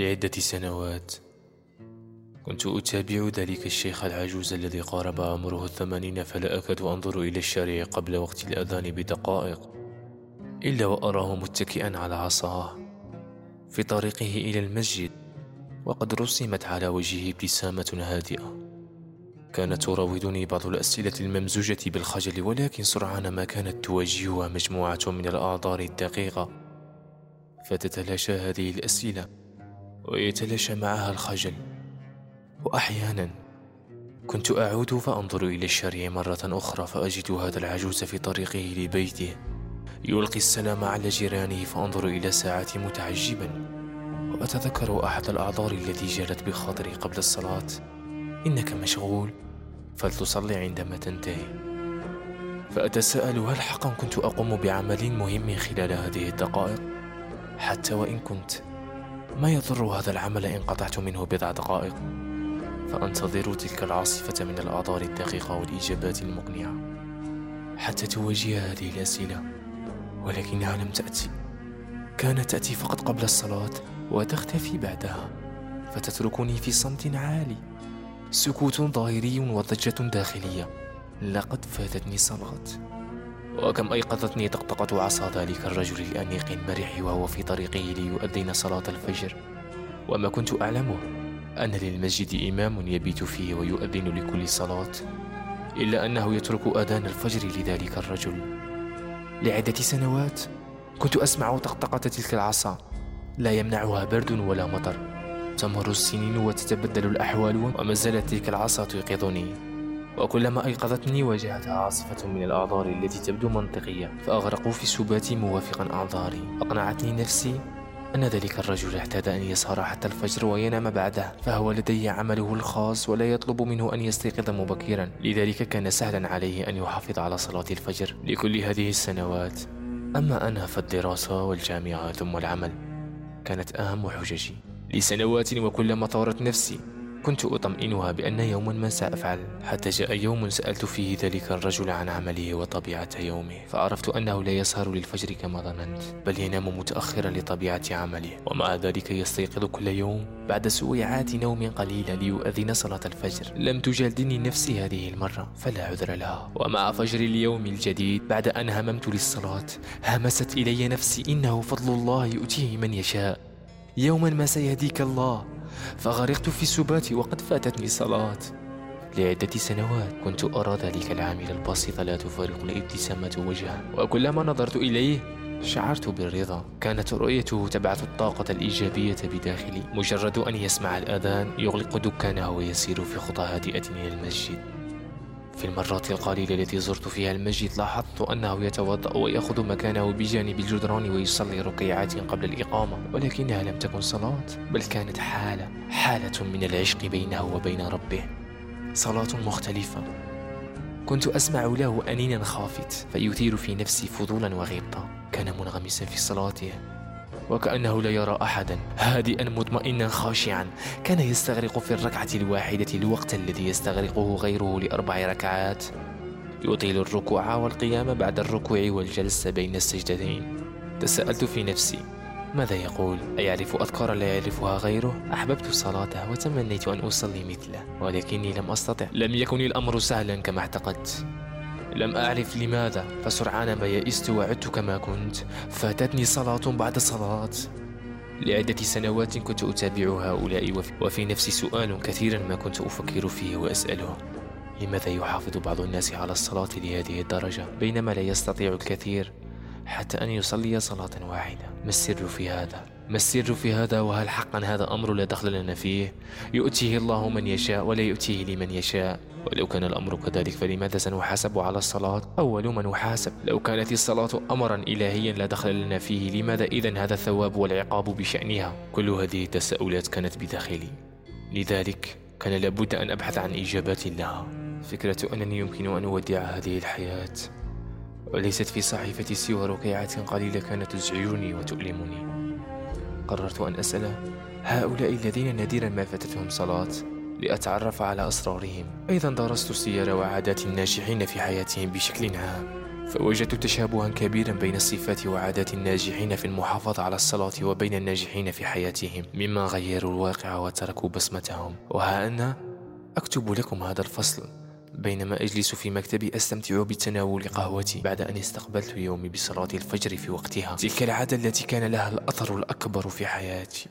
لعدة سنوات. كنت أتابع ذلك الشيخ العجوز الذي قارب عمره الثمانين فلا أكاد أنظر إلى الشارع قبل وقت الأذان بدقائق إلا وأراه متكئا على عصاه في طريقه إلى المسجد وقد رسمت على وجهه ابتسامة هادئة. كانت تراودني بعض الأسئلة الممزوجة بالخجل ولكن سرعان ما كانت تواجهها مجموعة من الأعذار الدقيقة فتتلاشى هذه الأسئلة. ويتلاشى معها الخجل. وأحيانا كنت أعود فأنظر إلى الشارع مرة أخرى فأجد هذا العجوز في طريقه لبيته. يلقي السلام على جيرانه فأنظر إلى ساعتي متعجبا. وأتذكر أحد الأعذار التي جرت بخاطري قبل الصلاة. إنك مشغول فلتصلي عندما تنتهي. فأتساءل هل حقا كنت أقوم بعمل مهم خلال هذه الدقائق؟ حتى وإن كنت. ما يضر هذا العمل إن قطعت منه بضع دقائق؟ فأنتظر تلك العاصفة من الآثار الدقيقة والإجابات المقنعة حتى تواجه هذه الأسئلة ولكنها لم تأتي. كانت تأتي فقط قبل الصلاة وتختفي بعدها فتتركني في صمت عالي. سكوت ظاهري وضجة داخلية. لقد فاتتني صلاة وكم أيقظتني طقطقة عصا ذلك الرجل الأنيق المرح وهو في طريقه ليؤذن صلاة الفجر. وما كنت أعلمه أن للمسجد إمام يبيت فيه ويؤذن لكل صلاة إلا أنه يترك أذان الفجر لذلك الرجل. لعدة سنوات كنت أسمع طقطقة تلك العصا. لا يمنعها برد ولا مطر. تمر السنين وتتبدل الأحوال وما زالت تلك العصا تيقظني. وكلما أيقظتني واجهتها عاصفة من الأعذار التي تبدو منطقية فأغرق في سباتي موافقا أعذاري. أقنعتني نفسي أن ذلك الرجل اعتاد أن يسهر حتى الفجر وينام بعده فهو لديه عمله الخاص ولا يطلب منه أن يستيقظ مبكرا. لذلك كان سهلا عليه أن يحافظ على صلاة الفجر لكل هذه السنوات. أما أنا فالدراسة والجامعة ثم العمل كانت أهم حججي. لسنوات وكلما طورت نفسي كنت أطمئنها بأن يوما ما سأفعل. حتى جاء يوم سألت فيه ذلك الرجل عن عمله وطبيعة يومه فعرفت أنه لا يسهر للفجر كما ظننت بل ينام متأخرا لطبيعة عمله. ومع ذلك يستيقظ كل يوم بعد سويعات نوم قليلة ليؤذن صلاة الفجر. لم تجادلني نفسي هذه المرة فلا عذر لها. ومع فجر اليوم الجديد بعد أن هممت للصلاة همست إلي نفسي إنه فضل الله يؤتيه من يشاء. يوما ما سيهديك الله. فغرقت في السبات وقد فاتتني صلاة لعدة سنوات كنت أرى ذلك العامل البسيط لا تفارق الابتسامة وجهه. وكلما نظرت إليه شعرت بالرضا. كانت رؤيته تبعث الطاقة الإيجابية بداخلي مجرد أن يسمع الأذان يغلق دكانه ويسير في خطى هادئة إلى المسجد. في المرات القليلة التي زرت فيها المسجد لاحظت أنه يتوضأ ويأخذ مكانه بجانب الجدران ويصلي ركيعات قبل الإقامة ولكنها لم تكن صلاة بل كانت حالة حالة من العشق بينه وبين ربه. صلاة مختلفة. كنت أسمع له أنينا خافت فيثير في نفسي فضولا وغبطة كان منغمسا في صلاته. وكأنه لا يرى أحدا. هادئا مطمئنا خاشعا. كان يستغرق في الركعة الواحدة الوقت الذي يستغرقه غيره لأربع ركعات. يطيل الركوع والقيام بعد الركوع والجلسة بين السجدتين. تساءلت في نفسي ماذا يقول؟ أيعرف أذكارا لا يعرفها غيره؟ أحببت صلاته وتمنيت أن أصلي مثله ولكني لم أستطع. لم يكن الأمر سهلا كما اعتقدت. لم أعرف لماذا فسرعان ما يئست وعدت كما كنت. فاتتني صلاة بعد صلاة. لعدة سنوات كنت أتابع هؤلاء وفي, نفسي سؤال كثيرا ما كنت أفكر فيه وأسأله. لماذا يحافظ بعض الناس على الصلاة لهذه الدرجة؟ بينما لا يستطيع الكثير حتى أن يصلي صلاة واحدة. ما السر في هذا؟ ما السر في هذا؟ وهل حقا هذا أمر لا دخل لنا فيه؟ يؤتيه الله من يشاء ولا يؤتيه لمن يشاء. ولو كان الأمر كذلك فلماذا سنحاسب على الصلاة؟ أول من نحاسب لو كانت الصلاة أمرا إلهيا لا دخل لنا فيه لماذا إذا هذا الثواب والعقاب بشأنها؟ كل هذه التساؤلات كانت بداخلي. لذلك كان لابد أن أبحث عن إجابات لها. فكرة أنني يمكن أن أودع هذه الحياة وليست في صحيفتي سوى ركيعات قليلة كانت تزعجني وتؤلمني. قررت أن أسأل هؤلاء الذين نادرا ما فاتتهم صلاة لأتعرف على أسرارهم. أيضا درست سير وعادات الناجحين في حياتهم بشكل عام فوجدت تشابها كبيرا بين الصفات وعادات الناجحين في المحافظة على الصلاة وبين الناجحين في حياتهم مما غيروا الواقع وتركوا بصمتهم. وها أنا أكتب لكم هذا الفصل بينما أجلس في مكتبي أستمتع بتناول قهوتي بعد أن استقبلت يومي بصلاة الفجر في وقتها. تلك العادة التي كان لها الأثر الأكبر في حياتي.